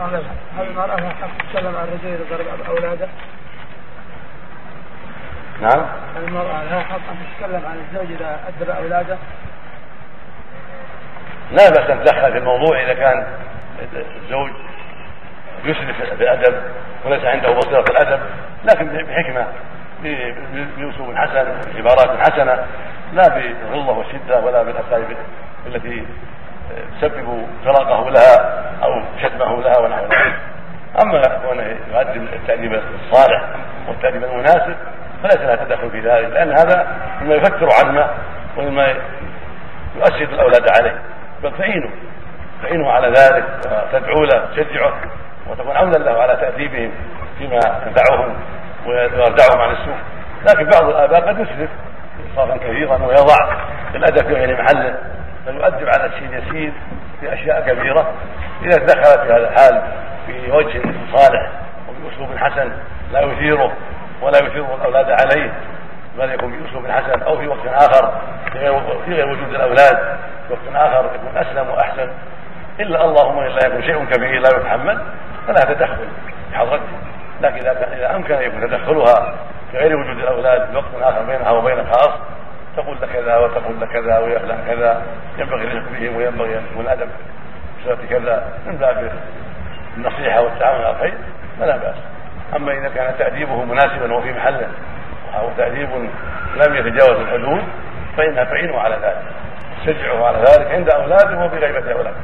هل المرأة لها حق تتكلم عن الرجل إذا ضرب أولاده؟ نعم هل المرأة لها حق أن تتكلم عن الزوج إذا أدب أولاده؟ لا بأس أن تدخل في الموضوع إذا كان الزوج يسرف في الأدب وليس عنده بصيرة الأدب لكن بحكمة بأسلوب حسن بعبارات حسنة لا بالغلظة والشدة ولا بالأساليب التي تسبب فراقه لها أو شتمه لها ونحو ذلك أما كونه يقدم التأديب الصالح والتأديب المناسب فليس لها تدخل في ذلك لأن هذا مما يفتر عزمه ومما يؤسد الأولاد عليه. بل تعينه تعينه على ذلك وتدعو له تشجعه وتكون عونا له على تأديبهم فيما ينفعهم ويردعهم عن السوء. لكن بعض الآباء قد يسرف إسرافا كثيرا ويضع الأدب في غير محله فيؤدب على شيء يسير في أشياء كبيرة. إذا تدخل في هذا الحال في وجه صالح وبأسلوب حسن لا يثيره ولا يثير الأولاد عليه بل يكون بأسلوب حسن أو في وقت آخر في غير وجود الأولاد في وقت آخر يكون أسلم وأحسن. إلا اللهم إلا يكون شيء كبير لا يتحمل فلا تدخل بحضرته لكن إذا أمكن أن يكون تدخلها في غير وجود الأولاد في وقت آخر بينها وبين خاص تقول لك كذا وتقول لك كذا كذا ينبغي الرفق بهم وينبغي أن يكون الأدب بصيغه كذا. من باب النصيحة والتعاون على الخير فلا بأس. أما إذا كان تأديبه مناسبا وفي محله أو تأديب لم يتجاوز الحدود فإنها تعينه على ذلك تشجعه على ذلك عند أولاده وبغيبه اولاده